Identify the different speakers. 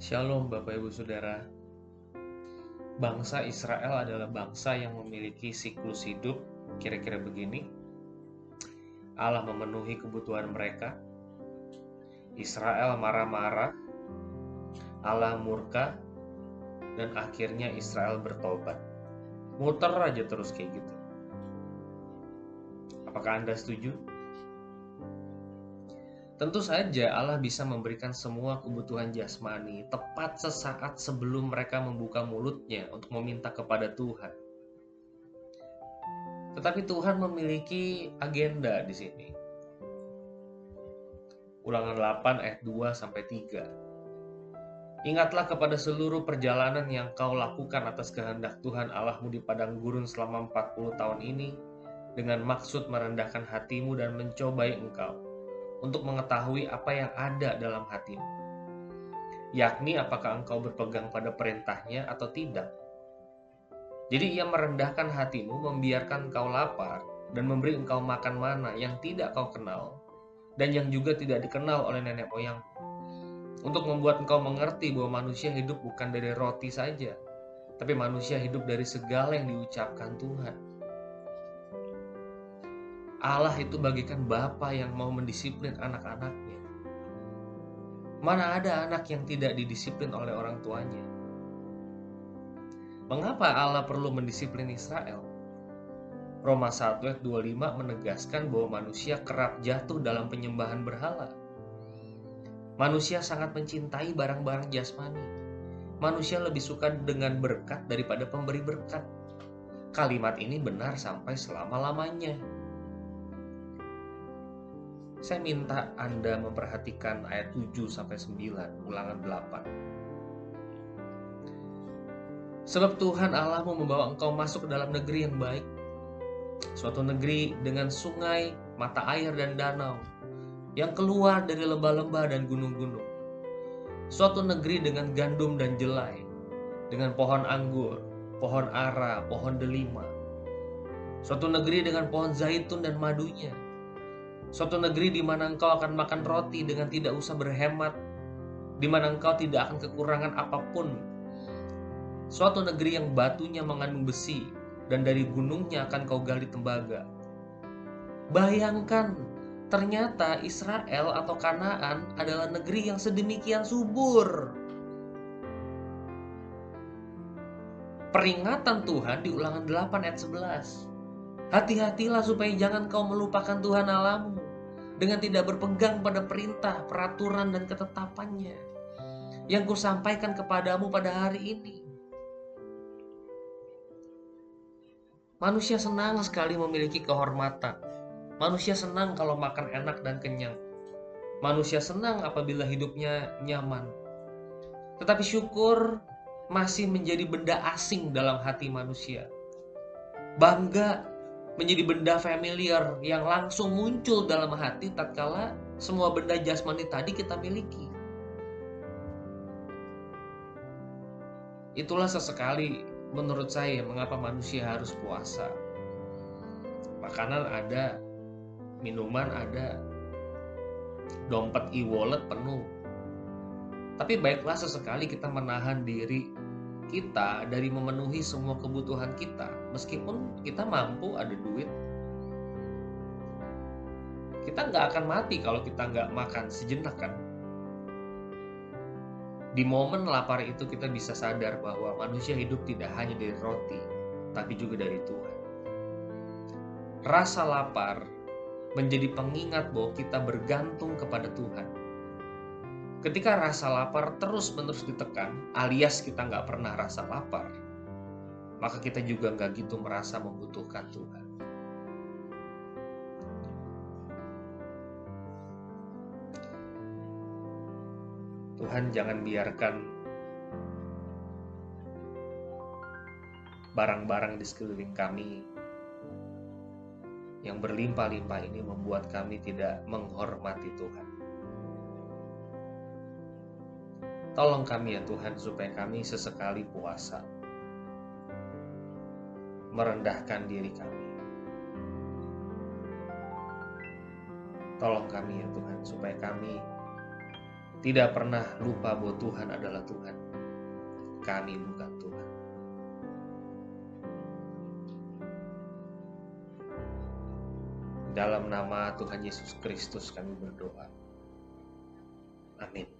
Speaker 1: Shalom Bapak Ibu Saudara. Bangsa Israel adalah bangsa yang memiliki siklus hidup kira-kira begini. Allah memenuhi kebutuhan mereka. Israel marah-marah. Allah murka dan akhirnya Israel bertobat. Muter aja terus kayak gitu. Apakah Anda setuju? Tentu saja Allah bisa memberikan semua kebutuhan jasmani tepat sesaat sebelum mereka membuka mulutnya untuk meminta kepada Tuhan. Tetapi Tuhan memiliki agenda di sini. Ulangan 8 ayat 2 sampai 3. Ingatlah kepada seluruh perjalanan yang kau lakukan atas kehendak Tuhan Allahmu di padang gurun selama 40 tahun ini dengan maksud merendahkan hatimu dan mencobai engkau untuk mengetahui apa yang ada dalam hatimu, yakni apakah engkau berpegang pada perintahnya atau tidak. Jadi ia merendahkan hatimu, membiarkan engkau lapar, dan memberi engkau makan mana yang tidak kau kenal, dan yang juga tidak dikenal oleh nenek moyang, untuk membuat engkau mengerti bahwa manusia hidup bukan dari roti saja, tapi manusia hidup dari segala yang diucapkan Tuhan. Allah itu bagikan Bapa yang mau mendisiplin anak-anaknya. Mana ada anak yang tidak didisiplin oleh orang tuanya? Mengapa Allah perlu mendisiplin Israel? Roma 1 ayat 25 menegaskan bahwa manusia kerap jatuh dalam penyembahan berhala. Manusia sangat mencintai barang-barang jasmani. Manusia lebih suka dengan berkat daripada pemberi berkat. Kalimat ini benar sampai selama-lamanya. Saya minta Anda memperhatikan ayat 7 sampai 9, ulangan 8. Sebab Tuhan Allahmu membawa engkau masuk ke dalam negeri yang baik, suatu negeri dengan sungai, mata air dan danau, yang keluar dari lembah-lembah dan gunung-gunung. Suatu negeri dengan gandum dan jelai, dengan pohon anggur, pohon ara, pohon delima. Suatu negeri dengan pohon zaitun dan madunya, Suatu negeri di mana engkau akan makan roti dengan tidak usah berhemat, di mana engkau tidak akan kekurangan apa pun. Suatu negeri yang batunya mengandung besi, dan dari gunungnya akan kau gali tembaga. Bayangkan, ternyata Israel atau Kanaan adalah negeri yang sedemikian subur. Peringatan Tuhan di ulangan 8 ayat 11. Hati-hatilah supaya jangan kau melupakan Tuhan Allahmu dengan tidak berpegang pada perintah, peraturan, dan ketetapannya yang kusampaikan kepadamu pada hari ini. Manusia senang sekali memiliki kehormatan. Manusia senang kalau makan enak dan kenyang. Manusia senang apabila hidupnya nyaman. Tetapi syukur masih menjadi benda asing dalam hati manusia. Bangga menjadi benda familiar yang langsung muncul dalam hati tatkala semua benda jasmani tadi kita miliki. Itulah sesekali menurut saya mengapa manusia harus puasa. Makanan ada, minuman ada, dompet e-wallet penuh. Tapi baiklah sesekali kita menahan diri kita dari memenuhi semua kebutuhan kita meskipun kita mampu ada duit kita nggak akan mati kalau kita nggak makan sejenak kan? Di momen lapar itu kita bisa sadar bahwa manusia hidup tidak hanya dari roti tapi juga dari Tuhan. Rasa lapar menjadi pengingat bahwa kita bergantung kepada Tuhan Ketika rasa lapar terus-menerus ditekan, alias kita nggak pernah rasa lapar, maka kita juga nggak gitu merasa membutuhkan Tuhan. Tuhan jangan biarkan barang-barang di sekeliling kami yang berlimpah-limpah ini membuat kami tidak menghormati Tuhan. Tolong kami ya Tuhan supaya kami sesekali puasa. Merendahkan diri kami. Tolong kami ya Tuhan supaya kami tidak pernah lupa bahwa Tuhan adalah Tuhan. Kami bukan Tuhan. Dalam nama Tuhan Yesus Kristus kami berdoa. Amin.